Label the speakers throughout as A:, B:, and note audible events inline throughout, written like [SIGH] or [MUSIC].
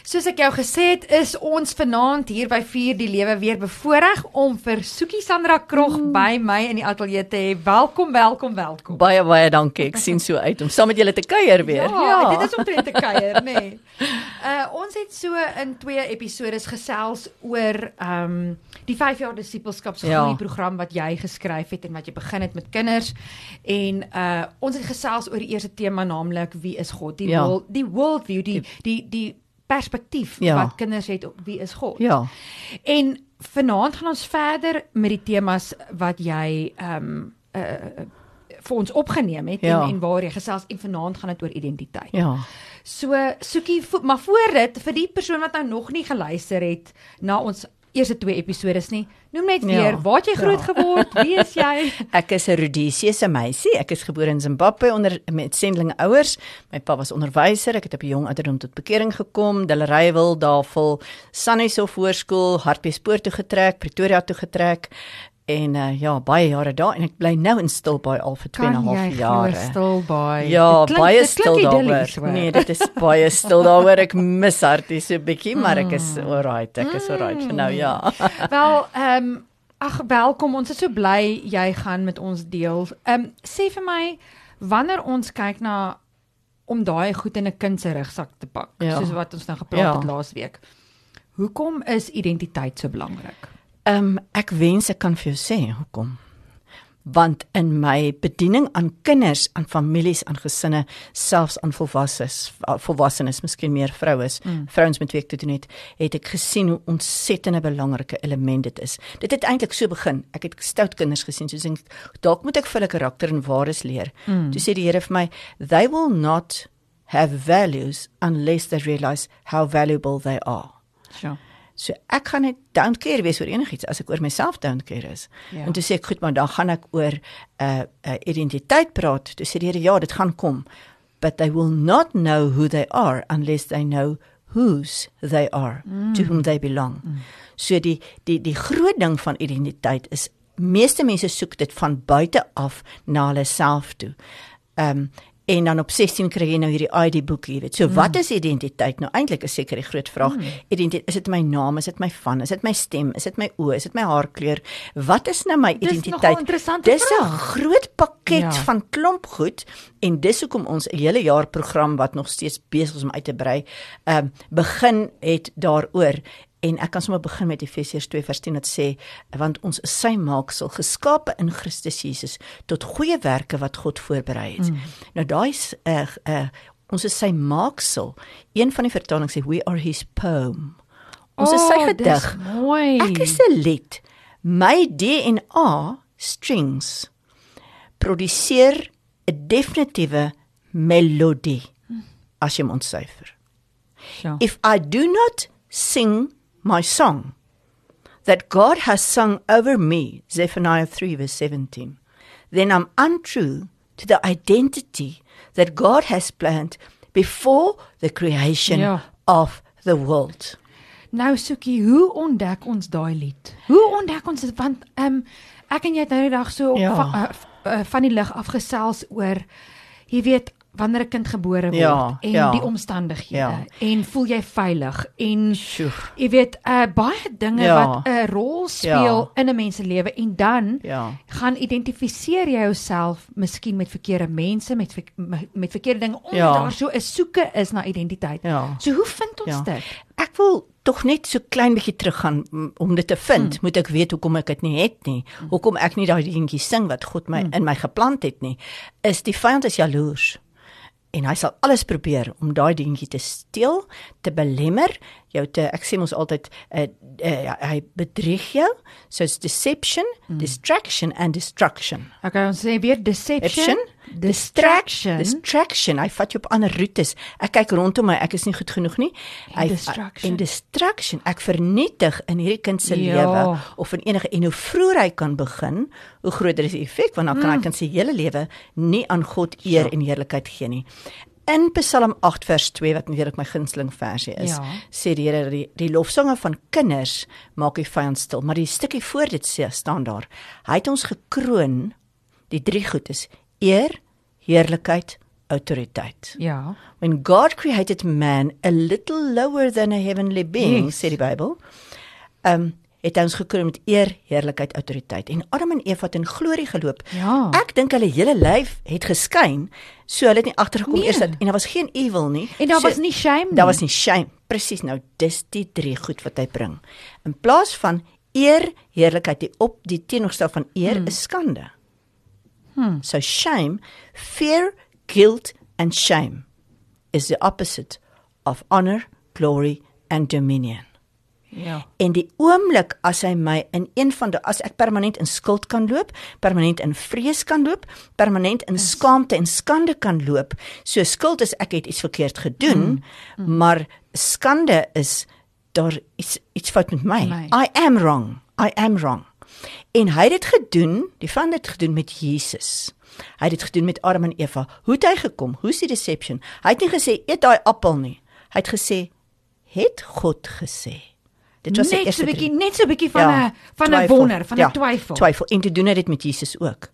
A: Soos ek jou gesê het, is ons vanaand hier by Vier die Lewe weer bevoorreg om vir Soekie Sandra Krog mm. by my in die ateljee te hê. Welkom, welkom, welkom.
B: Baie baie dankie. Ek sien so uit om saam met julle te kuier weer.
A: Ja, ja. dit is omtrent te kuier, nê. Nee. Uh ons het so in twee episode gesels oor ehm um, die 5 jaar disipelskapsgroei ja. program wat jy geskryf het en wat jy begin het met kinders. En uh ons het gesels oor die eerste tema naamlik wie is God? Die ja. world, die worldview, die die die, die perspektief ja. wat kinders het op wie is God.
B: Ja.
A: En vanaand gaan ons verder met die temas wat jy ehm um, uh vir ons opgeneem het ja. en en waar jy gesels en vanaand gaan dit oor identiteit.
B: Ja.
A: So soekie maar voor dit vir die persoon wat nou nog nie geluister het na ons eerste twee episodes nie. Noem net weer, ja, waar het jy groot ja. geword? Wie is jy? [LAUGHS]
B: ek is 'n Rhodesiese meisie. Ek is gebore in Zimbabwe onder met sendelinge ouers. My pa was onderwyser. Ek het op 'n jong ouderdom tot bekering gekom. Dillerywil, Davil, Sannieshof Hoërskool, Hartbeespoort toe getrek, Pretoria toe getrek en uh, ja baie jare daar en ek bly nou in Stilbaai al vir 2 en 'n half jaar.
A: Stilbaai.
B: Ja, klink, baie stil daar. Nee, dit is baie stil daar. Ek [LAUGHS] mis hartie so 'n bietjie, maar ek is mm. alright. Ek is alright vir nou, ja.
A: Wel, ehm um, ag welkom. Ons is so bly jy gaan met ons deel. Ehm um, sê vir my wanneer ons kyk na om daai goed in 'n kind se rugsak te pak, ja. soos wat ons nou gepraat ja. het laas week. Hoekom is identiteit so belangrik?
B: Ehm um, ek wens ek kan vir jou sê hoekom. Want in my bediening aan kinders, aan families, aan gesinne, selfs aan volwassenes, volwassenes, miskien meer vroues, mm. vrouens met wie ek te doen het, het ek gesien hoe ontsettende belangrike element dit is. Dit het eintlik so begin. Ek het stout kinders gesien, soos ek dalk moet ek vir hulle karakter en waardes leer. Mm. Toe sê die Here vir my, they will not have values unless they realize how valuable they are.
A: Sure.
B: So ek gaan net don't care wees oor enigiets as ek oor myself don't care is. Ja. En toe sê ek goed, maar dan gaan ek oor 'n uh, 'n uh, identiteit praat. Toe sê die Here ja, dit gaan kom. But they will not know who they are unless they know whose they are, mm. to whom they belong. Mm. So die die die groot ding van identiteit is meeste mense soek dit van buite af na hulle self toe. Ehm um, en dan op 16 kry jy nou hierdie ID boekie, jy weet. So mm. wat is identiteit? Nou eintlik is seker die groot vraag. Mm. Identiteit, is dit my naam, is dit my van, is dit my stem, is dit my oë, is dit my haarkleur? Wat is nou my identiteit?
A: Dis
B: 'n groot pakket ja. van klomp goed en dis hoekom ons 'n hele jaar program wat nog steeds besig is om uit te brei, ehm uh, begin het daaroor En ek kan sommer begin met Efesiërs 2 vers 10 wat sê want ons is sy maaksel geskape in Christus Jesus tot goeie werke wat God voorberei het. Mm. Nou daai is uh, uh, ons is sy maaksel. Een van die vertalings sê we are his poem. Ons oh, is sy gedig. Ek is 'n lied. My DNA strings produseer 'n definitiewe melodie mm. as jy moet syfer. Ja. If I do not sing my song that God has sung over me, Zephaniah 3, verse 17, then I'm untrue to the identity that God has planned before the creation ja. of the world.
A: Nou Sukie, hoe ontdek ons daai lied? Hoe ontdek ons dit want ehm um, ek en jy het nou die dag so op ja. van, uh, uh, van die lig afgesels oor jy weet wanneer 'n kind gebore word ja, en ja, die omstandighede ja. en voel jy veilig en Sjoe. jy weet uh, baie dinge ja, wat 'n rol speel ja, in 'n mens se lewe en dan ja. gaan identifiseer jy jouself miskien met verkeerde mense met met verkeerde dinge omdat ja. daar so 'n soeke is na identiteit. Ja. So hoe vind ons ja. dit?
B: Ek wil tog net so klein bietjie teruggaan om dit te vind, hmm. moet ek weet hoekom ek dit nie het nie. Hmm. Hoekom ek nie daai dingetjie sing wat God my hmm. in my geplant het nie. Is die vyand is jaloers en hy sal alles probeer om daai dingetjie te steel, te belemmer, jou te ek sê mos altyd uh, uh, hy bedrieg jou. So it's deception, mm. distraction and destruction.
A: Okay, ons sê weer deception, distraction,
B: distraction. Hy vat jou op ander roetes. Ek kyk rondom my, ek is nie goed genoeg nie. Hy in distraction. Ek vernietig in hierdie kind se ja. lewe of in enige en hoe vroeër hy kan begin, hoe groter is die effek want dan kan mm. hy kan sy hele lewe nie aan God eer ja. en heerlikheid gee nie. In Psalm 8 vers 2 wat natuurlik my gunsteling versie is, ja. sê die Here die, die lofsange van kinders maak die vyand stil, maar die stukkie voor dit sê staan daar. Hy het ons gekroon die drie goed is eer, heerlikheid, autoriteit.
A: Ja.
B: When God created man a little lower than a heavenly being,
A: Yes.
B: sê die Bybel, um het ons gekroon met eer, heerlikheid, autoriteit. En Adam en Eva het in glorie geloop.
A: Ja.
B: Ek dink hulle hele lyf het geskyn, so hulle het nie agtergekom
A: Nee.
B: eers dat en daar was geen evil nie.
A: En daar
B: so,
A: was nie shame nie.
B: Daar was nie shame. Presies nou, dis die drie goed wat hy bring. In plaas van eer, heerlikheid, die op die teenorstel van eer hmm. is skande.
A: Hmm.
B: So shame, fear, guilt and shame is the opposite of honor, glory and dominion.
A: Ja.
B: En die oomblik as hy my in een van die as ek permanent in skuld kan loop, permanent in vrees kan loop, permanent in skaamte en skande kan loop. So skuld is ek het iets verkeerd gedoen, mm. Mm. maar skande is daar iets iets fout met my.
A: My.
B: I am wrong. I am wrong. En hy het dit gedoen, die van dit gedoen met Jesus. Hy het dit gedoen met Adam en Eva. Hoe het hy gekom? Hoe's die deception? Hy het nie gesê eet daai appel nie. Hy het gesê het God gesê. Dit was
A: net so 'n bietjie net so 'n bietjie van 'n
B: Ja,
A: van 'n wonder, van 'n
B: Ja,
A: twyfel.
B: Twyfel. En toe doen dit met Jesus ook.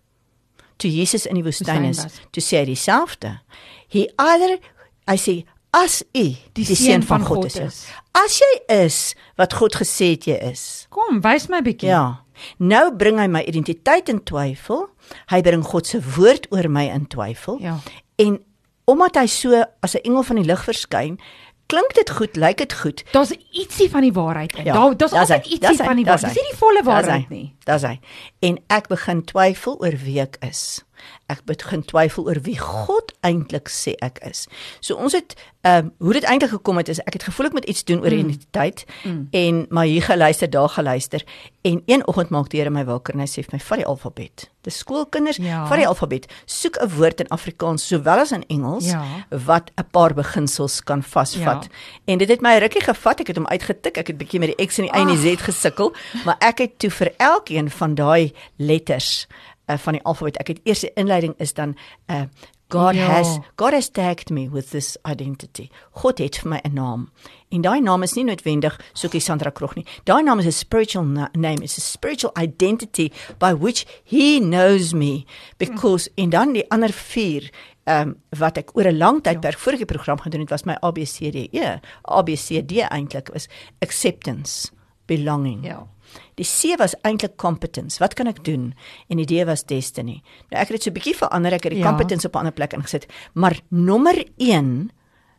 B: Toe Jesus in die woestyn is, toe sê hy dieselfde. Hy either hy sê as u die, die seun van God is.
A: is.
B: As jy is wat God gesê het jy is.
A: Kom, wys my 'n bietjie.
B: Ja. Nou bring hy my identiteit in twyfel. Hy bring God se woord oor my in twyfel.
A: Ja.
B: En omdat hy so as 'n engel van die lig verskyn, klink dit goed, lyk dit goed.
A: Daar's ietsie van die waarheid in.
B: Ja,
A: Daar daar's
B: hy,
A: altyd
B: daar's
A: ietsie
B: hy,
A: van die waarheid.
B: hy.
A: Dis nie die volle waarheid
B: hy,
A: nie.
B: Daar's hy. En ek begin twyfel oor wie ek is. Ek begin twyfel oor wie God eintlik sê ek is. So ons het ehm um, hoe dit eintlik gekom het is ek het gevoel ek moet iets doen oor mm. identiteit mm. en maar hier geluister, daar geluister en een oggend maak die Here my wakker en hy sê vir my vat die alfabet. Dis skoolkinders,
A: Ja.
B: vat die alfabet. Soek 'n woord in Afrikaans sowel as in Engels
A: Ja.
B: wat 'n paar beginsels kan vasvat.
A: Ja.
B: En dit het my rukkie gevat. Ek het hom uitgetik. Ek het bietjie met die X en die Y en die Z gesukkel, maar ek het toe vir elkeen van daai letters uh, van die alfabet. Ek het eers die inleiding is dan uh God
A: Ja.
B: has God has tagged me with this identity. God het vir my 'n naam. En daai naam is nie noodwendig soekie Sandra Krog nie. Daai naam is 'n spiritual na name, it's a spiritual identity by which he knows me because en dan die ander vier ehm um, wat ek oor 'n lang tydperk voor ek die program gedoen het was my ABCDE. ABCD eintlik was acceptance, belonging.
A: Ja.
B: Die C was eintlik competence. Wat kan ek doen? En die D was destiny. Nou ek het dit so 'n bietjie verander. Ek het die
A: Ja.
B: competence op 'n ander plek ingesit. Maar nommer 1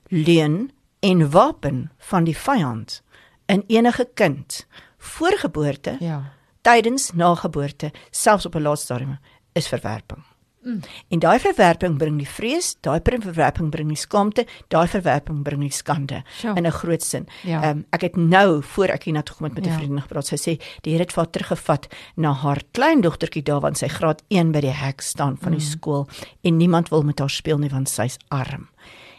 B: leuen en wapen van die vyand in enige kind voor geboorte,
A: Ja.
B: tydens, na geboorte, selfs op 'n laaste stadium is verwerping. Mm. En daai verwerping bring die vrees, daai verwerping bring die skaamte, daai verwerping bring die skande
A: Sjoe.
B: in 'n groot sin.
A: Ja.
B: Ehm ek het nou voor ek hiernatoe gekom het met 'n
A: Ja.
B: vriendin gepraat. Sy sê die Here het vir haar teruggevat na haar kleindogtertjie daar want sy graad 1 by die hek staan van die
A: Mm.
B: skool en niemand wil met haar speel nie want sy's arm.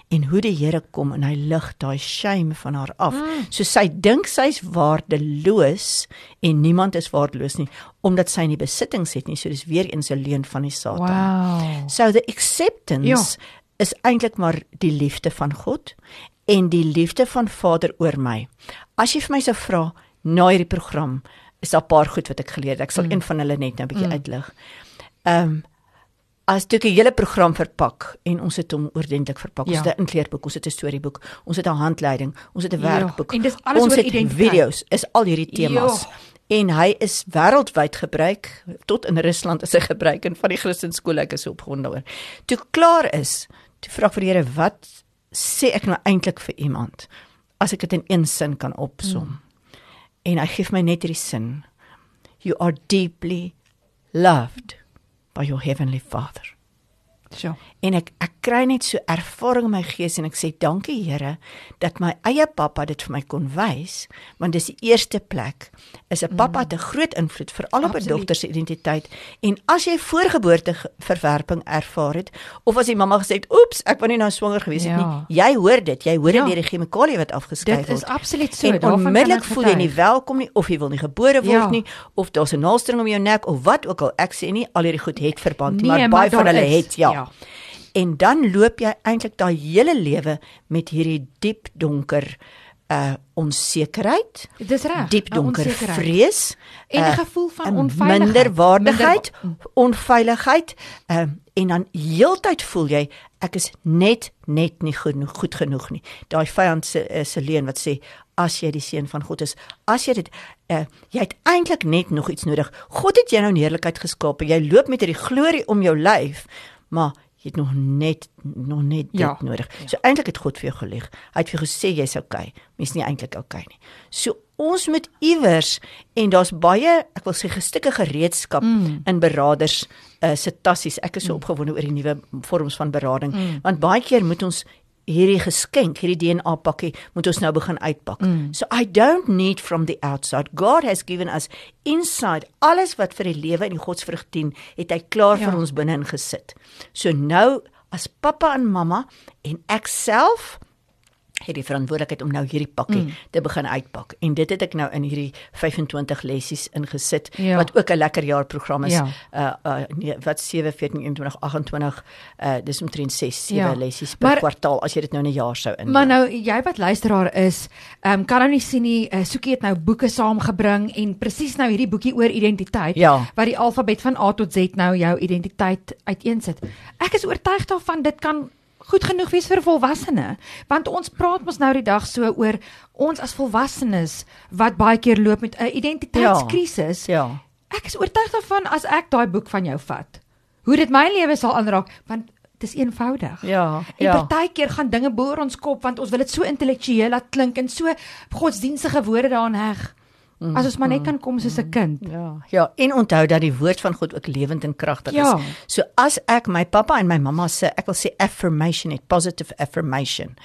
B: En hoe die Here kom en hy lig daai shame van haar af.
A: Mm.
B: So sy dink sy's waardeloos en niemand is waardeloos nie omdat sy nie besittings het nie. So dis weer eens 'n leuen van die Satan.
A: Wow.
B: So the acceptance
A: Ja.
B: is eintlik maar die liefde van God en die liefde van Vader oor my. As jy vir my sou vra na hierdie program, is daar 'n paar goed wat ek geleer het. Ek sal mm. een van hulle net nou 'n bietjie mm. uitlig. Ehm um, as dit 'n hele program verpak en ons het hom oordentlik verpak. Ons
A: Ja.
B: het 'n inkleerboek, ons het 'n storieboek, ons het 'n handleiding, ons het 'n
A: Ja,
B: werkboek.
A: en dis alles
B: ons
A: oor identiteit.
B: video's, is al hierdie temas.
A: Ja.
B: En hy is wêreldwyd gebruik, tot in Rusland is hy gebruik en van die Christen skole ek is so opgewonde daaroor. Toe ek klaar is, toe vra ek vir die Here, wat sê ek nou eintlik vir iemand as ek dit in een sin kan opsom? Mm. En hy gee my net hierdie sin. You are deeply loved by your heavenly Father.
A: So.
B: En ek ek kry net so ervaring in my gees en ek sê dankie Here dat my eie pappa dit vir my kon wys want dis die eerste plek is 'n pappa het 'n groot invloed veral op 'n dogter se identiteit en as jy voorgeboorte ge- verwerping ervaar het of as die mamma gesê het oeps ek wou nie nou swanger gewees het
A: Ja.
B: nie jy hoor dit jy hoor dit
A: Ja.
B: deur die chemikalie wat afgeskei
A: Dit
B: word
A: is absoluut so.
B: en onmiddellik voel jy nie welkom nie of jy wil nie gebore word
A: Ja.
B: nie of daar's 'n naaldstring om jou nek of wat ook al ek sê nie al hierdie goed het verband nie
A: Nee,
B: maar
A: maar
B: baie van
A: daar
B: hulle
A: is,
B: het ja.
A: ja.
B: En dan loop jy eintlik daai hele lewe met hierdie diep donker uh onsekerheid.
A: Dis reg.
B: Diep donker vrees
A: en 'n uh, gevoel van onveiligheid,
B: minderwaardigheid, Minder... onveiligheid. Ehm uh, en dan heeltyd voel jy ek is net net nie goed, goed genoeg nie. Daai vyand se uh, se leen wat sê as jy die seun van God is, as jy dit uh, jy het eintlik net nog iets nodig. God het jou nou in heerlikheid geskaap. Jy loop met hierdie glorie om jou lyf, maar jy het nog net nog net dit ja. nodig. Ja. So eintlik het God vir jou gelieg. Hy het vir jou gesê jy's okay. Mens nie eintlik okay nie. So ons moet iewers en daar's baie ek wil sê gestukke gereedskap mm. in beraders uh, se tassies. Ek is so mm. opgewonde oor die nuwe vorms van berading mm. want baie keer moet ons hierdie geskenk, hierdie DNA pakkie moet ons nou begin uitpak. Mm. So I don't need from the outside. God has given us inside alles wat vir die lewe en die godsvrug dien, het hy klaar ja. vir ons binne ingesit. So nou as pappa en mamma en ek self het die verantwoordelikheid om nou hierdie pakkie mm. te begin uitpak. En dit het ek nou in hierdie 25 lessies ingesit ja. wat ook 'n lekker jaarprogram is. Ja. Uh uh nee, wat 7 14 21 28 uh dis omtrent 6 7 ja. lessies per maar, kwartaal as jy dit nou in 'n jaar sou in.
A: Maar nou jy wat luisteraar is, ehm um, kan nou nie sien nie, uh, Soekie het nou boeke saamgebring en presies nou hierdie boekie oor identiteit
B: ja.
A: wat die alfabet van A tot Z nou jou identiteit uiteensit. Ek is oortuig daarvan dit kan goed genoeg wees vir volwassene want ons praat mos nou die dag so oor ons as volwassenes wat baie keer loop met 'n identiteitskrisis.
B: Ja, ja.
A: Ek is oortuig daarvan as ek daai boek van jou vat, hoe dit my lewe sal aanraak want dit is eenvoudig.
B: Ja,
A: en ja. partykeer gaan dinge boor ons kop want ons wil dit so intellektueel laat klink en so godsdienstige woorde daarin heg. Mm, As ons maar net mm, kan kom soos 'n mm, kind.
B: Ja. Ja, en onthou dat die woord van God ook lewend en kragtig ja. is. So as ek my pappa en my mamma se, ek wil sê affirmation, it positive affirmation.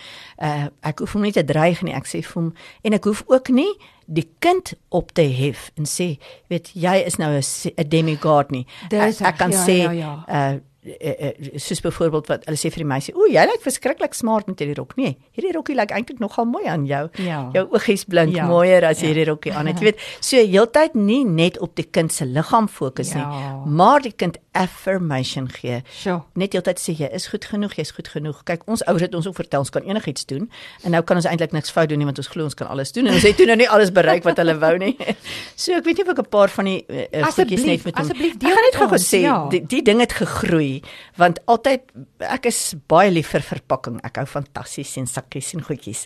B: Uh ek hoef hom nie te dreig nie, ek sê vir hom en ek hoef ook nie die kind op te hef en sê, weet jy is nou 'n demigod nie. Ek, ek kan ja, sê ja, ja. uh, uh, soos byvoorbeeld wat hulle sê vir die meisie, "O, jy lyk verskriklik smart met hierdie rok." Nee, hierdie rokkie lyk eintlik nogal mooi aan jou. Ja. Jou oogies blink ja. mooier as ja. hierdie rokkie aan het. [LAUGHS] Jy weet, so heeltyd nie net op die kind se liggaam fokus ja. nie, maar die kind affirmation gee.
A: Sure.
B: Net heeltyd sê jy is goed genoeg, jy's goed genoeg. Kyk, ons ouers het ons ook vertel ons kan enigiets doen en nou kan ons eintlik niks fout doen nie want ons glo ons kan alles doen en ons het toe nou nie alles bereik wat hulle wou nie. [LAUGHS] so ek weet nie of ek 'n paar van die uh, goedjies net met hom.
A: Asseblief, deel net gou
B: gesê, ja. die, die ding het gegroei want altyd ek is baie lief vir verpakking. Ek hou fantasties en sakkies en goedjies.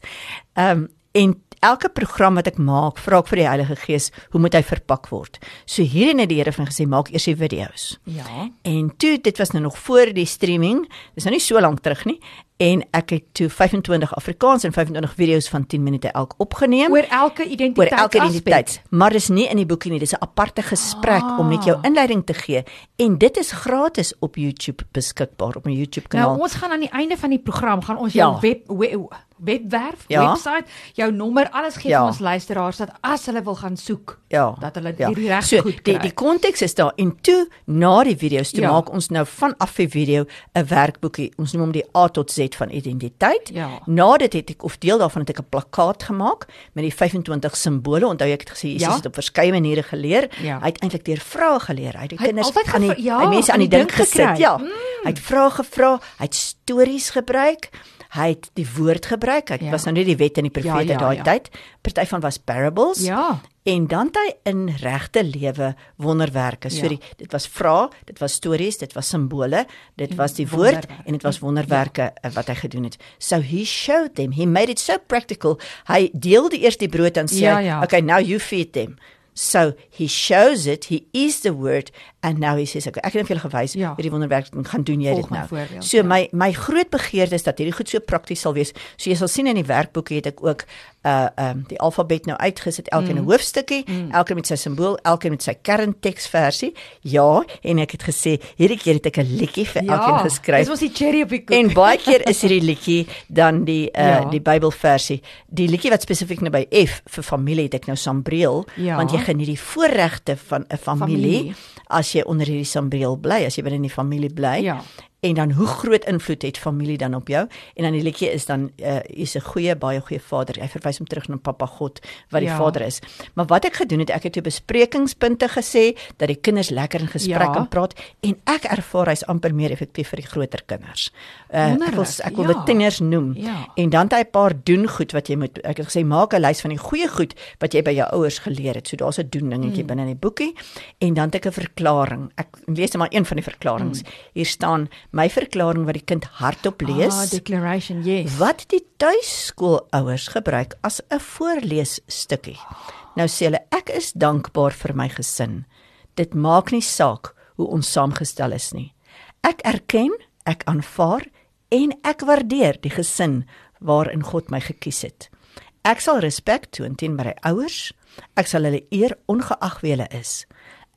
B: Ehm um, en elke program wat ek maak, vra ek vir die Heilige Gees, hoe moet hy verpak word? So hierin het die Here van gesê maak eers die video's.
A: Ja.
B: En toe dit was nou nog voor die streaming, dis nou nie so lank terug nie en ek het toe 25 Afrikaans en 25 video's van 10 minute elk opgeneem
A: oor elke identiteit
B: oor elke identiteit maar dis nie in die boekie nie dis 'n aparte gesprek ah. om net jou inleiding te gee en dit is gratis op YouTube beskikbaar op my YouTube kanaal
A: nou ons gaan aan die einde van die program gaan ons jou ja. web, web webwerf ja. webwerf jou nommer alles gee ja. vir ons luisteraars dat as hulle wil gaan soek
B: ja.
A: dat hulle ja. die reg so, goed
B: kry die die konteks is daar en toe na die video's toe ja. maak ons nou vanaf die video 'n werkboekie ons noem hom die A tot Z van identiteit.
A: Ja.
B: Na dit het ek of deel daarvan het ek 'n plakkaat gemaak met die 25 simbole. Onthou ek het gesê Jesus ja. het op verskeie maniere geleer.
A: Ja.
B: Hy het eintlik deur vrae geleer. Hy het die hy kinders aan die, ja, die mense aan die dink gesit. Ja. Mm. Hy het vrae gevra, hy het stories gebruik. Hy het die woord gebruik. Dit ja. was nou nie die wet en die profete ja, ja, daai ja. tyd. Party van was parables.
A: Ja
B: en dan het hy in regte lewe wonderwerke. So ja. die, dit was vrae, dit was stories, dit was simbole, dit was die woord en dit was wonderwerke ja. wat hy gedoen het. So he showed them. He made it so practical. Hy deel die eerste brood en sê, ja, ja. "Okay, now you feed them." So he shows it, he is the word and now he says okay, ek het net vir julle gewys ja. hoe die wonderwerk gaan doen jy Volg dit nou. Voorbeeld, so ja. my my groot begeerte is dat hierdie goed so prakties sal wees. So jy sal sien in die werkboek het ek ook uh um die alfabet nou uitgesit elke mm. 'n hoofstukkie, mm. elke met sy simbool, elke met sy kernteksversie. Ja, en ek het gesê hierdie keer het ek 'n liedjie vir ja, elkeen geskryf.
A: Dis mos die cherry op die koek.
B: En baie keer is hierdie [LAUGHS] liedjie dan die uh ja. die Bybelversie. Die liedjie wat spesifiek nou by F vir familie het ek nou Sambreel, ja. want jy geniet die voorregte van 'n familie, familie as jy onder hierdie sambreel bly, as jy binne in die familie bly.
A: Ja.
B: En dan hoe groot invloed het familie dan op jou? En dan die liedjie is dan uh is 'n goeie baie goeie vader. Hy verwys hom terug na Papa God wat die ja. vader is. Maar wat ek gedoen het, ek het 'n besprekingspunte gesê dat die kinders lekker in gesprek ja. kan praat en ek ervaar hy's amper meer effektief vir die groter kinders. Uh ek wil ek wil ja. dit tieners noem. Ja. En dan het hy 'n paar doen goed wat jy moet ek het gesê maak 'n lys van die goeie goed wat jy by jou ouers geleer het. So daar's 'n doen dingetjie mm. binne in die boekie en dan het ek 'n verklaring. Ek lees net maar een van die verklaringe. Mm. Hier staan my verklaring wat die kind hardop lees.
A: Ah, declaration, yes.
B: Wat die tuiskoolouers gebruik as 'n voorleesstukkie. Nou sê hulle ek is dankbaar vir my gesin. Dit maak nie saak hoe ons saamgestel is nie. Ek erken, ek aanvaar en ek waardeer die gesin waarin God my gekies het. Ek sal respek toon teenoor my ouers. Ek sal hulle eer ongeag wie hulle is.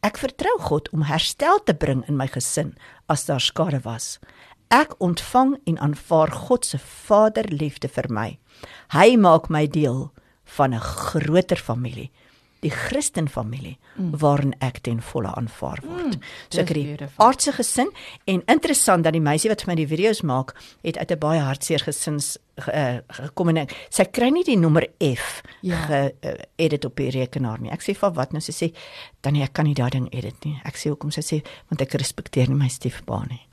B: Ek vertrou God om herstel te bring in my gesin as daar skade was. Ek ontvang en aanvaar God se vaderliefde vir my. Hy maak my deel van 'n groter familie die Christenfamilie mm. waarin ek ten volle aanvaar word. Mm, so ek het die aardse gesin en interessant dat die meisie wat vir my die video's maak, het uit 'n baie hartseer gesins uh, gekom en ek, sy kry nie die nommer F ja. ge uh, edit op die rekenaar nie. Ek sê vir wat nou sy sê dan nee, ek kan nie daai ding edit nie. Ek sê hoekom sy sê want ek respekteer nie my stiefpa nie.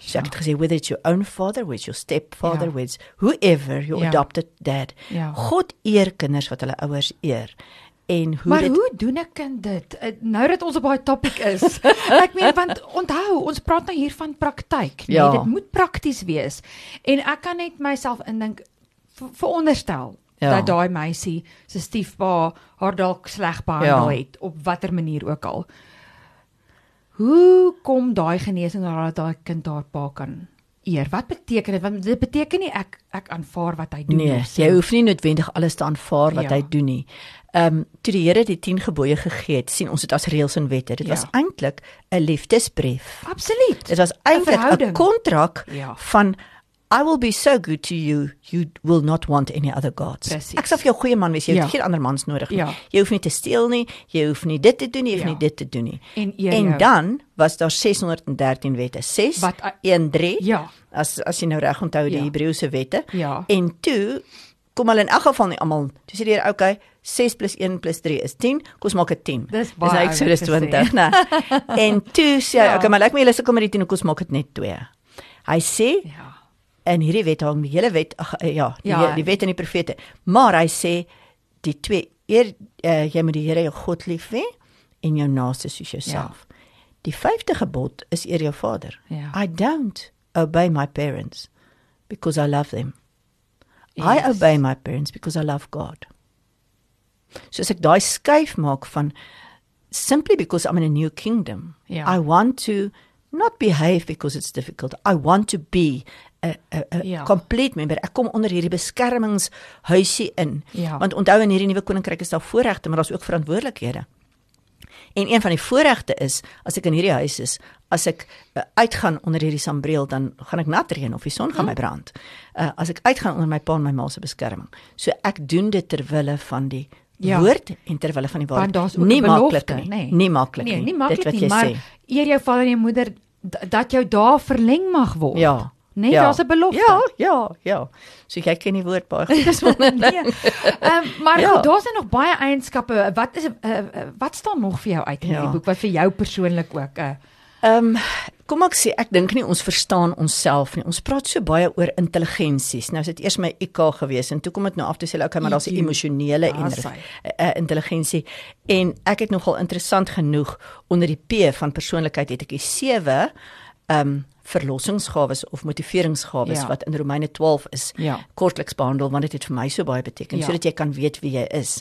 B: Sy het gesê whether it's your own father, with your stepfather, ja. with whoever your ja. adopted dad. Ja. God eer kinders wat hulle ouers eer en hoe
A: maar
B: dit
A: hoe doen 'n kind dit eh, nou dat ons op daai topik is [LAUGHS] ek meen want onthou ons praat nou hier van praktyk nee ja. dit moet prakties wees en ek kan net myself indink veronderstel ja. dat daai meisie se stiefpa haar dalk sleg behandel ja. het op watter manier ook al hoe kom daai genesing dat daai kind haar pa kan eer. Wat beteken dit? Want dit beteken nie ek ek aanvaar wat hy doen
B: nie. Nee, jy hoef nie noodwendig alles te aanvaar wat ja. hy doen nie. Ehm um, toe die Here die 10 gebooie gegee het, sien ons dit as reëls en wette. Dit ja. was eintlik 'n liefdesbrief.
A: Absoluut.
B: Dit was eintlik 'n kontrak ja. van I will be so good to you, you will not want any other gods. Precies. Ek sê vir jou goeie man wees, jy ja. het geen ander mans nodig nie. Ja. Jy hoef nie te steel nie, jy hoef nie dit te doen nie, jy hoef ja. nie dit te doen nie. En, en dan was daar 613 wette. 6 wat 1 3. Ja. As as jy nou reg onthou die ja. Hebreëse wette. Ja. En toe kom hulle in elk geval nie almal. Toe sê die Here, okay, 6 + 1 + 3 is 10. Kom ons maak dit 10. Dis baie. Dis Exodus 20, né? [LAUGHS] En toe sê hy, ja. okay, maar lyk like my julle sukkel met die 10, kom ons maak dit net 2. Hy sê Ja in hierdie wet hang die hele wet ach, eh, ja, die, ja, die wet en die profete. Maar hy sê die twee eer uh, jy moet die Here jou God lief hê en jou naaste soos jouself. Ja. Die vyfde gebod is eer jou vader. Ja. I don't obey my parents because I love them. Yes. I obey my parents because I love God. So as ek daai skuif maak van simply because I'm in a new kingdom. Ja. I want to not behave because it's difficult. I want to be 'n 'n 'n ja. complete member. Ek kom onder hierdie beskermingshuisie in. Ja. Want onthou in hierdie nuwe koninkryk is daar voorregte, maar daar's ook verantwoordelikhede. En een van die voorregte is as ek in hierdie huis is, as ek uh, uitgaan onder hierdie sambreel, dan gaan ek nat reën of die son gaan hm. my brand. Uh, as ek uitgaan onder my pa en my ma se beskerming. So ek doen dit ter wille van die ja. woord en ter wille van die waarheid. Nie maklik nie. Nee. Nie maklik
A: nee, nie. Nie maklik nie, maar eer jou vader en jou moeder dat jou dae verleng mag word.
B: Ja.
A: Nee, ja. daar's 'n belofte.
B: Ja, ja, ja. So jy ken die woord baie goed. nee.
A: Ehm maar ja. daar's nog baie eienskappe. Wat is uh, wat staan nog vir jou uit in ja. die boek wat vir jou persoonlik ook 'n uh,
B: Ehm um, kom ek sê ek dink nie ons verstaan onsself nie. Ons praat so baie oor intelligensies. Nou is dit eers my IQ gewees en toe kom dit nou af te sê okay, maar daar's 'n emosionele en uh, uh, intelligensie. En ek het nogal interessant genoeg onder die P van persoonlikheid het ek die 7 ehm um, verlossingsgawes of motiveringsgawes ja. wat in Romeine 12 is ja. kortliks behandel want dit het vir my so baie beteken ja. sodat jy kan weet wie jy is.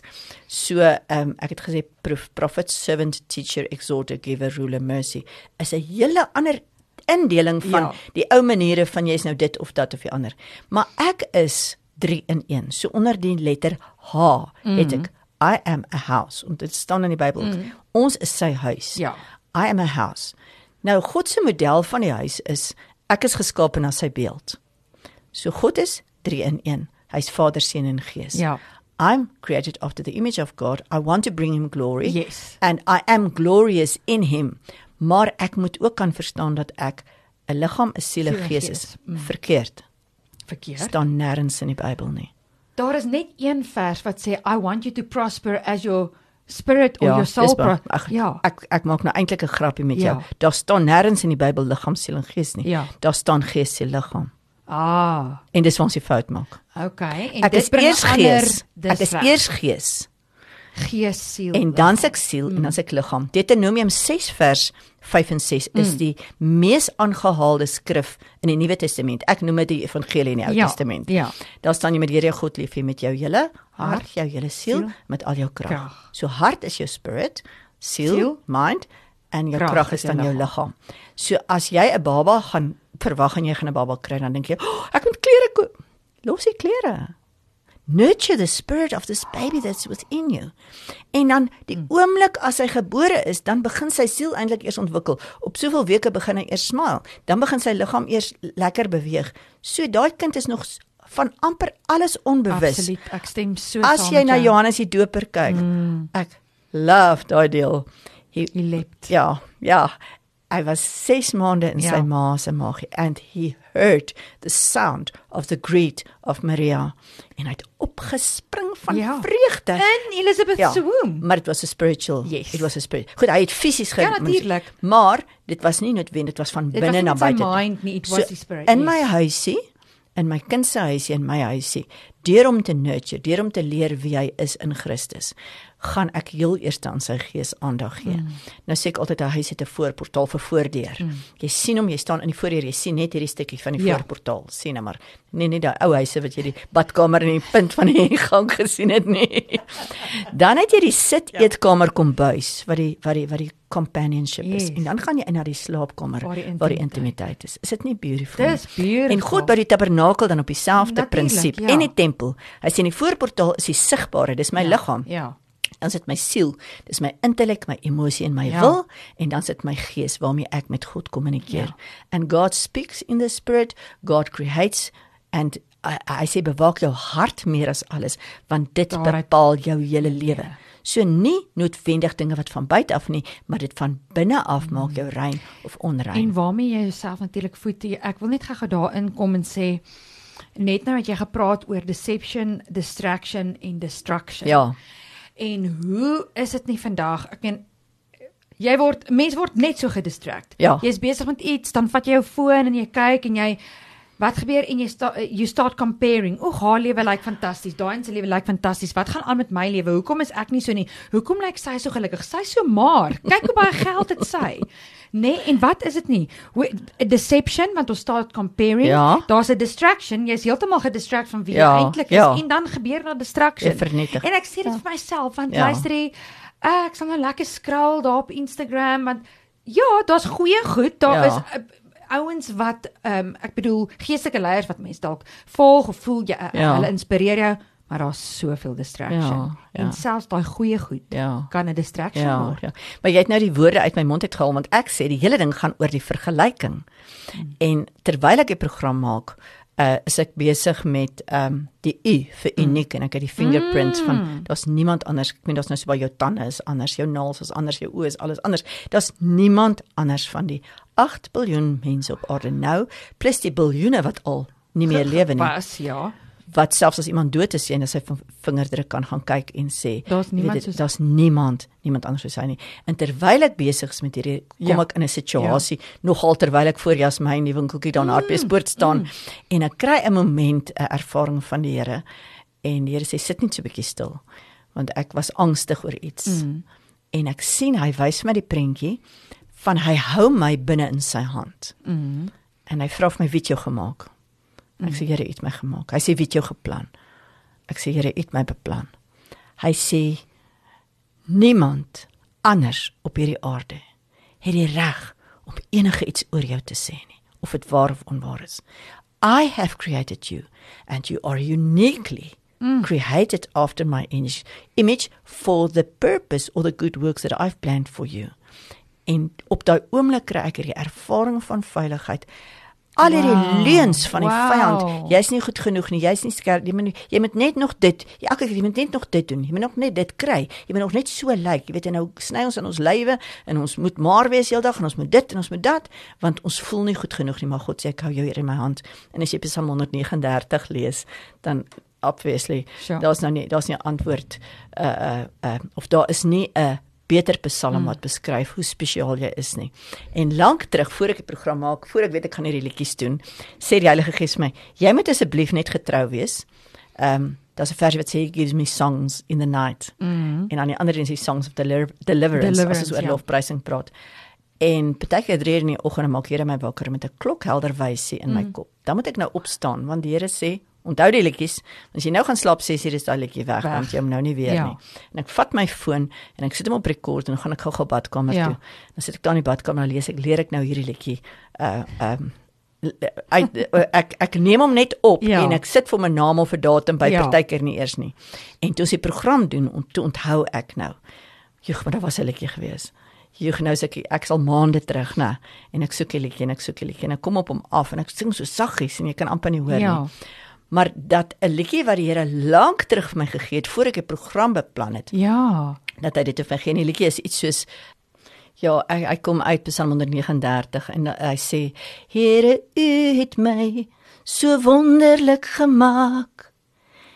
B: So ehm um, ek het gesê prof, prophet servant teacher exhorter giver ruler mercy is 'n hele ander indeling van ja. die ou maniere van jy's nou dit of dat of die ander. Maar ek is 3 in 1. So onder die letter H mm. het ek I am a house. En dit staan in die Bybel. Mm. Ons is sy huis. Ja. I am a house. Nou God se model van die huis is ek is geskape na sy beeld. So God is 3 in 1. Hy's Vader, Seun en Gees. Ja. I'm created after the image of God. I want to bring him glory. Yes. And I am glorious in him. Maar ek moet ook kan verstaan dat ek 'n liggaam, 'n siel, 'n gees is mm. verkeerd.
A: Verkeerd.
B: Staan nêrens in die Bybel nie.
A: Daar is net een vers wat sê I want you to prosper as your spirit or ja, your soul.
B: Ag, ja. Ek ek maak nou eintlik 'n grappie met ja. jou. Daar staan nêrens in die Bybel liggaam, siel en gees nie.
A: Ja.
B: Daar staan gees, siel, liggaam.
A: Ah,
B: en dis ons die fout maak.
A: Okay,
B: en ek bring eers gees. Ek is eers gees
A: gees siel
B: en dan se ek siel mm. en dan se ek liggaam Deuteronomium 6 vers 5 en 6 mm. is die mees aangehaalde skrif in die Nuwe Testament ek noem dit die evangelie in die Ou
A: ja,
B: Testament
A: ja
B: daar staan jy met Here God lief hê met jou hele hart. Jou hele siel, siel. met al jou krag. So hart is jou spirit siel, siel. mind en jou krag is dan jou liggaam. so as jy 'n baba gaan verwag en jy gaan 'n baba kry dan dink jy oh, ek moet klere koop los die klere. Nurture the spirit of this baby that's within you. En dan die hmm. oomblik as hy gebore is, dan begin sy siel eintlik eers ontwikkel. Op soveel weke begin hy eers smile, dan begin sy liggaam eers lekker beweeg. So daai kind is nog van amper alles onbewus.
A: Absoluut, ek stem so
B: saam. As jy na Johannes die Doper kyk, mm. ek love daai deel.
A: He, he leapt.
B: Ja, ja. I was 6 maande in ja. sy ma se maag and he heard the sound of the greet of Maria en hy het opgespring van ja. vreugde
A: in Elizabeth ja. womb.
B: Maar dit was 'n spiritual.
A: Yes.
B: It was a spirit. Goed, hy het fisies
A: ge Ja, natuurlik.
B: Maar dit was nie noodwendig, dit was van binne na buite.
A: Dit was mind nie, it was
B: so,
A: die spirit.
B: In yes. my huisie in my kind se huisie en my huisie deur om te nurture, deur om te leer wie hy is in Christus gaan ek heel eers aan sy gees aandag gee. Mm. Nou sê ek altyd hy het 'n voorportaal vir voordeur. Mm. Jy sien hom, jy staan in die voordeur, jy sien net hierdie stukkie van die ja. voorportaal. Sien nou maar. Nee nee, daai ou huise wat jy die badkamer en die punt van die [LAUGHS] gang gesien het nie. Dan het jy die sit eetkamer kombuis wat die wat die wat die companionship yes. is. En dan gaan jy in na die slaapkamer waar die intimiteit, waar die intimiteit is. Is dit nie beautiful?
A: Dis beautiful.
B: En God by die tabernakel dan op dieselfde prinsip ja. en die tempel. Hy sê in die voorportaal is die sigbare, dis my
A: ja.
B: liggaam.
A: Ja
B: dan sit my siel, dis my intellek, my emosie en my ja. wil en dan sit my gees waarmee ek met God kommunikeer. Ja. And God speaks in the spirit, God creates and I, I say bewaak jou hart meer as alles want dit Daar bepaal jou hele lewe. Ja. So nie noodwendig dinge wat van buite af nie, maar dit van binne af maak jou rein of onrein.
A: En waarmee jy jouself natuurlik voed. Ek wil net gou daarin kom en sê net nou het jy gepraat oor deception, distraction en destruction.
B: Ja.
A: En hoe is dit nie vandag? Ek meen jy word mens word net so gedistract.
B: Ja.
A: Jy's besig met iets, dan vat jy jou foon en jy kyk en jy wat gebeur en jy sta you start comparing. O, haar lewe lyk fantasties. Daai se lewe lyk fantasties. Wat gaan aan met my lewe? Hoekom is ek nie so nie? Hoekom lyk sy so gelukkig? Sy so maar. Kyk hoe baie geld het sy. [LAUGHS] Nee, en wat is dit nie? A deception want ons staat comparing.
B: Ja.
A: Daar's 'n distraction. Jy's heeltemal gedistract van wie ja, jy eintlik is
B: ja.
A: en dan gebeur daar distraction.
B: Vernietig.
A: En ek sê dit ja. vir myself want ja. luister jy ek sal nou lekker scroll daar op Instagram want ja, daar's goeie goed. Daar ja. is uh, ouens wat ehm um, ek bedoel geestelike leiers wat mense dalk volg of voel jy uh, ja. hulle inspireer jou maar daar's soveel distraction. Ja, ja. En selfs daai goeie goed
B: ja.
A: kan 'n distraction
B: ja,
A: word.
B: Ja. Maar jy het nou die woorde uit my mond uitgehaal want ek sê die hele ding gaan oor die vergelyking. Hmm. En terwyl ek die program maak, uh, is ek besig met ehm um, die U vir hmm. uniek mm. en ek het die fingerprints mm. van daar's niemand anders. Ek meen daar's nou so baie jou tande is anders, jou naels is anders, jou oë is alles anders. Daar's niemand anders van die 8 miljard mense op aarde nou plus die biljoene wat al nie meer lewe nie.
A: Was ja
B: wat selfs as iemand dood is en sy vingerdruk kan gaan kyk en sê
A: daar's niemand soos
B: daar's niemand niemand anders soos hy nie en terwyl ek besig is met hierdie kom ja. ek in 'n situasie ja. nogal terwyl ek voor Jasmine die winkeltjie daar mm. Hartbeespoort staan mm. en ek kry 'n moment 'n ervaring van die Here en die Here sê sit net so 'n bietjie stil want ek was angstig oor iets mm. en ek sien hy wys my die prentjie van hy hou my binne in sy hand mm. en hy vra vir my wie het jou gemaak Ek sê Here, U het my gemaak. Hy sê wie het jou geplan? Ek sê Here, U het my beplan. Hy sê niemand anders op hierdie aarde het die reg om enige iets oor jou te sê nie, of dit waar of onwaar is. I have created you and you are uniquely mm. created after my image for the purpose or the good works that I've planned for you. En op daai oomblik kry ek hierdie ervaring van veiligheid al hierdie wow. leuns van die wow. vyand. Jy's nie goed genoeg nie. Jy's nie skerp. Jy moet jy moet net nog dit. Elke keer jy moet net nog dit doen. Jy moet nog net dit kry. Jy moet nog net so lyk. Like. Jy weet jy nou sny ons in ons lywe en ons moet maar wees heeldag en ons moet dit en ons moet dat want ons voel nie goed genoeg nie. Maar God sê ek hou jou hier in my hand. En as jy Psalm 139 lees, dan obviously sure. daar's nou nie daar's nie 'n antwoord uh uh uh of daar is nie 'n beter Psalm mm. wat beskryf hoe spesiaal jy is nie. En lank terug voor ek die program maak, voor ek weet ek gaan hierdie liedjies doen, sê die Heilige Gees my, jy moet asseblief net getrou wees. Ehm um, daar's 'n versie wat sê he gives me songs in the night. Mm. En aan die ander een die songs of deliver deliverance, deliverance as ons oor ja. lofprysing praat. En partykeer drie in die oggend maak Here my wakker met 'n klokhelder wysie in mm. my kop. Dan moet ek nou opstaan want die Here sê Onthou die liedjies. As jy nou gaan slaap 6 uur is daai liedjie weg, weg. want jy hom nou nie weer ja. nie. En ek vat my foon en ek sit hom op rekord en dan gaan ek gou-gou badkamer ja. toe. Dan sit ek daar in die badkamer en lees ek leer ek nou hierdie liedjie. Uh um [LAUGHS] ek ek ek neem hom net op ja. en ek sit vir my naam of datum by ja. partykeer nie eers nie. En toe as die program doen om toe onthou ek nou. Jogg, maar daar was 'n liedjie gewees. Jogg, nou sê ek sal maande terug, nê. En ek soek die liedjie en ek soek die liedjie en ek kom op hom af en ek sing so saggies en jy kan amper nie hoor ja. nie maar dat 'n liedjie wat die Here lank terug vir my gegee het voor ek 'n program beplan het.
A: Ja,
B: dat hy dit te vergeen. Die liedjie is iets soos ja, hy hy kom uit Psalm 139 en hy sê: Here, U het my so wonderlik gemaak.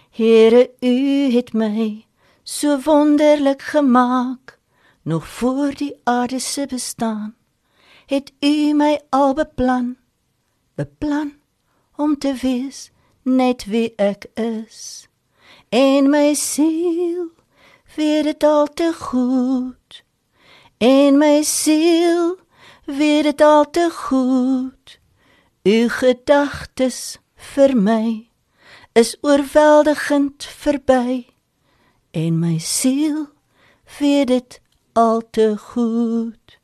B: Here, U het my so wonderlik gemaak. Nog voor die aarde se bestaan, het U my al beplan. Beplan om te wees net wie ek is. En my siel weet dit al te goed. En my siel weet dit al te goed. U gedagtes vir my is oorweldigend verby. En my siel weet dit al te goed.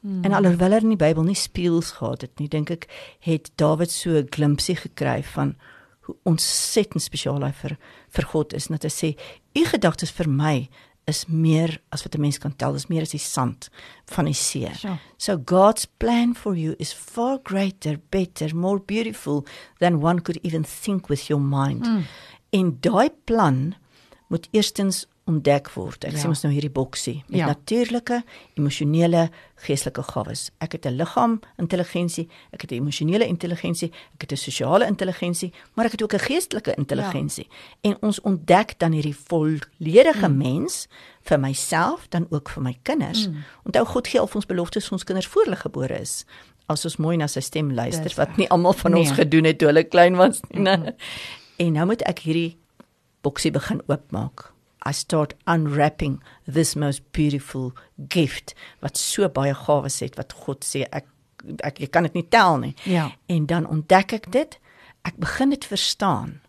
B: Hmm. En alhoewel hy in die Bybel nie spieëls gehad het nie, dink ek het Dawid so 'n glimpsie gekry van hoe ontsettend spesiaal hy vir vir God is net te sê u gedagtes vir my is meer as wat 'n mens kan tel is meer as die sand van die see. Sure. So God's plan for you is far greater, better, more beautiful than one could even think with your mind. Mm. En daai plan moet eerstens ontdek word. Ek ja. sê ons nou hierdie boksie met ja. natuurlike, emosionele, geestelike gawes. Ek het 'n liggaam intelligensie, ek het 'n emosionele intelligensie, ek het 'n sosiale intelligensie, maar ek het ook 'n geestelike intelligensie. Ja. En ons ontdek dan hierdie volledige mm. mens vir myself dan ook vir my kinders. Mm. Onthou God gee al ons beloftes vir ons kinders voor hulle gebore is. As ons mooi na sy stem luister Dis wat nie almal van nee. ons gedoen het toe hulle klein was nie. Mm -hmm. [LAUGHS] En nou moet ek hierdie boksie begin oopmaak. I start unwrapping this most beautiful gift wat so baie gawes het wat God sê ek ek jy kan dit nie tel nie.
A: Ja.
B: En dan ontdek ek dit. Ek begin dit verstaan.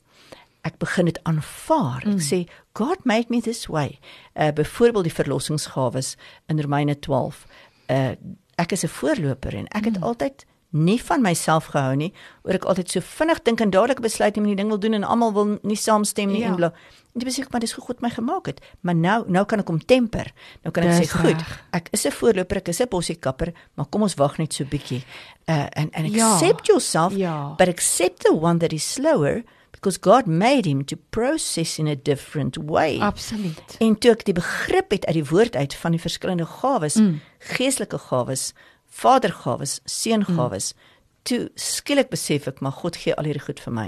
B: Ek begin dit aanvaar. Ek mm. sê God made me this way. Uh byvoorbeeld die verlossingsgawes in Romeine 12. Uh ek is 'n voorloper en ek het mm. altyd nie van myself gehou nie oor ek altyd so vinnig dink en dadelik besluit om 'n ding wil doen en almal wil nie saamstem nie ja. en bla. En dit besig maar dis hoe God my gemaak het. Maar nou nou kan ek hom temper. Nou kan ek sê goed, ek is 'n voorloper, ek is 'n bossiekaper, maar kom ons wag net so bietjie. Uh and and ja. accept ja. yourself, ja. but accept the one that is slower because God made him to process in a different way.
A: Absoluut.
B: En toe ek die begrip het uit die woord uit van die verskillende gawes, mm. geestelike gawes, vadergawes, seungawes. Mm. Toe skielik besef ek maar God gee al hierdie goed vir my.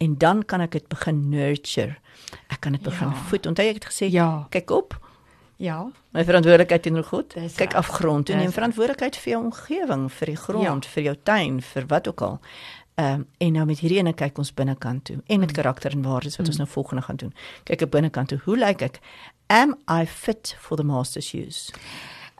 B: En dan kan ek dit begin nurture. Ek kan dit begin ja. voed. Onthou ek het gesê, ja. kyk op.
A: Ja.
B: My verantwoordelikheid teenoor God. Kyk afgrond en neem verantwoordelikheid vir jou omgewing, vir die grond, ja. vir jou tuin, vir wat ook al. Ehm um, en nou met hierdie ene kyk ons binnekant toe en met mm. karakter en waardes wat mm. ons nou volgende gaan doen. Kyk op binnekant toe. Hoe lyk ek? Am I fit for the master's use?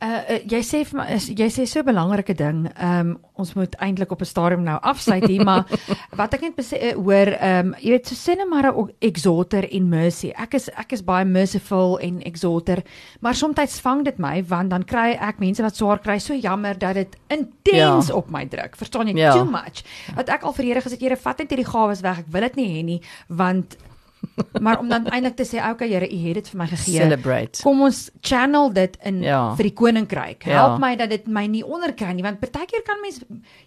A: Uh, jy sê vir my is jy sê so 'n belangrike ding. Ehm um, ons moet eintlik op 'n stadium nou afsluit hier, maar [LAUGHS] wat ek net uh, hoor ehm um, jy weet so sê net maar 'n exalter en mercy. Ek is ek is baie merciful en exalter, maar soms vang dit my want dan kry ek mense wat swaar kry so jammer dat dit intens ja. op my druk. Verstaan jy? Ja. Too much. Wat ek al vir Here gesê, Here, vat net hierdie gawes weg. Ek wil dit nie hê nie want [LAUGHS] maar om dan eintlik te sê okay Here, U het dit vir my gegee.
B: Celebrate.
A: Kom ons channel dit in
B: Ja.
A: vir die koninkryk.
B: Ja.
A: Help my dat dit my nie onderkry nie want partykeer kan mens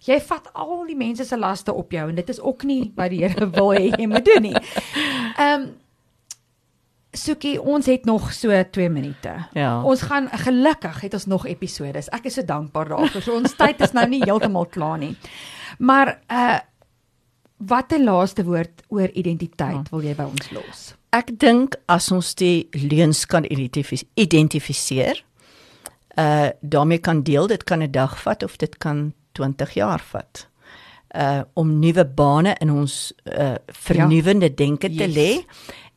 A: jy vat al die mense se laste op jou en dit is ook nie wat die Here wil hê jy moet doen nie. [LAUGHS] Ehm um, Sukie, ons het nog so 2 minute.
B: Ja.
A: Ons gaan gelukkig het ons nog episodes. Ek is so dankbaar daarvoor. So ons tyd is nou nie heeltemal klaar nie. Maar uh wat 'n laaste woord oor identiteit wil jy by ons los?
B: Ek dink as ons die leuns kan identifis identifiseer, uh daarmee kan deel, dit kan 'n dag vat of dit kan 20 jaar vat. Uh om nuwe bane in ons uh vernuwende ja. denke te
A: Yes.
B: lê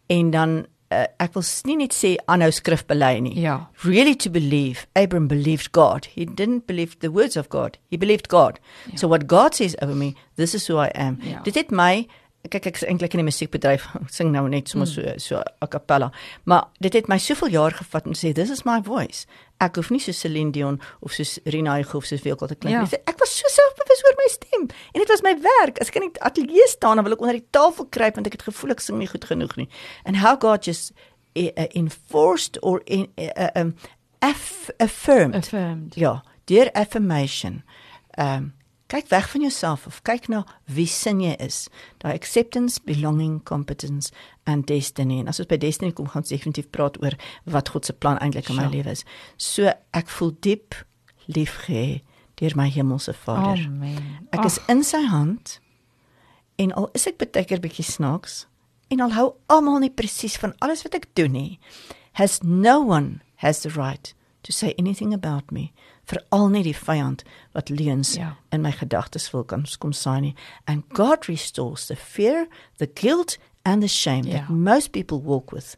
B: en dan uh, ek wil nie net sê aanhou skrif bely nie.
A: Ja.
B: Really to believe Abraham believed God. He didn't believe the words of God. He believed God.
A: Ja.
B: So what God says over me, this is who I am.
A: Ja.
B: Dit het my kyk ek is eintlik in die musiekbedryf [LAUGHS] ek sing nou net sommer so
A: Hmm.
B: so a cappella maar dit het my soveel jaar gevat om te sê this is my voice ek hoef nie so Celine Dion of so Rina Hugo of so veel te klink
A: Ja.
B: nie Sê, ek was so selfbewus oor my stem en dit was my werk as ek in die ateljee staan dan wil ek onder die tafel kruip want ek het gevoel ek sing nie goed genoeg nie and how God just uh, enforced or in, uh, um, aff affirmed
A: Affirmed.
B: Ja, deur affirmation. Ehm um, kyk weg van jouself of kyk na wie sin jy is. Daai acceptance, belonging, competence and destiny. En as ons by destiny kom, gaan ons definitief praat oor wat God se plan eintlik in my
A: Sure.
B: lewe is. So ek voel diep liefgehê deur my hemelse Vader.
A: Amen.
B: Ek is in sy hand en al is ek baie keer bietjie snaaks en al hou almal nie presies van alles wat ek doen nie, has no one has the right to say anything about me veral nie die vyand wat leuns
A: Ja.
B: in my gedagtes wil kan kom saai nie and God restores the fear the guilt and the shame
A: Ja.
B: that most people walk with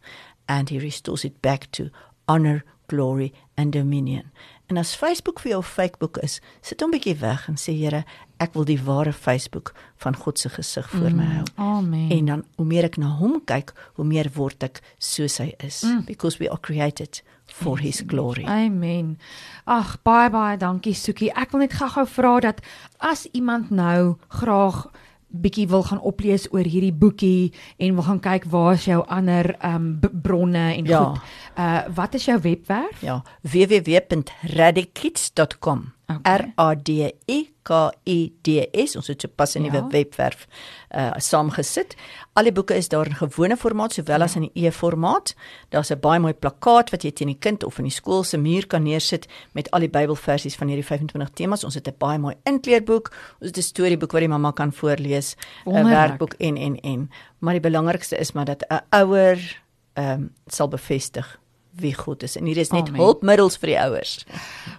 B: and he restores it back to honor glory and dominion en as Facebook vir jou 'n fakeboek is sit hom bietjie weg en sê Here ek wil die ware Facebook van God se gesig voor my hou
A: Amen.
B: en dan hoe meer ek na hom kyk hoe meer word ek soos hy is mm. because we are created for his glory
A: Amen. Ag baie baie dankie Soekie. Ek wil net gou-gou vra dat as iemand nou graag bietjie wil gaan oplees oor hierdie boekie en wil gaan kyk waar is jou ander ehm um, bronne en
B: Ja.
A: goed. Uh wat is jou webwerf?
B: Ja, www.radikids.com.
A: Okay.
B: R A D I K I D S. Ons het sopas 'n
A: Ja.
B: nuwe webwerf uh saamgesit. Al die boeke is daar in gewone formaat sowel as in die e-formaat. Daar's 'n baie mooi plakkaat wat jy teen die kind of in die skool se muur kan neersit met al die Bybelversies van hierdie 25 temas. Ons het 'n baie mooi inkleurboek. Ons het 'n storieboek wat die mamma kan voorlees, 'n werkboek en en en. Maar die belangrikste is maar dat 'n ouer ehm um, sal bevestig wie God is. En hier is net
A: Amen.
B: hulpmiddels vir die ouers.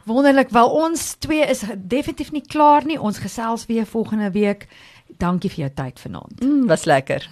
A: Wonderlik. Wel ons twee is definitief nie klaar nie. Ons gesels weer volgende week. Dankie vir jou tyd vanaand.
B: Mm, was lekker.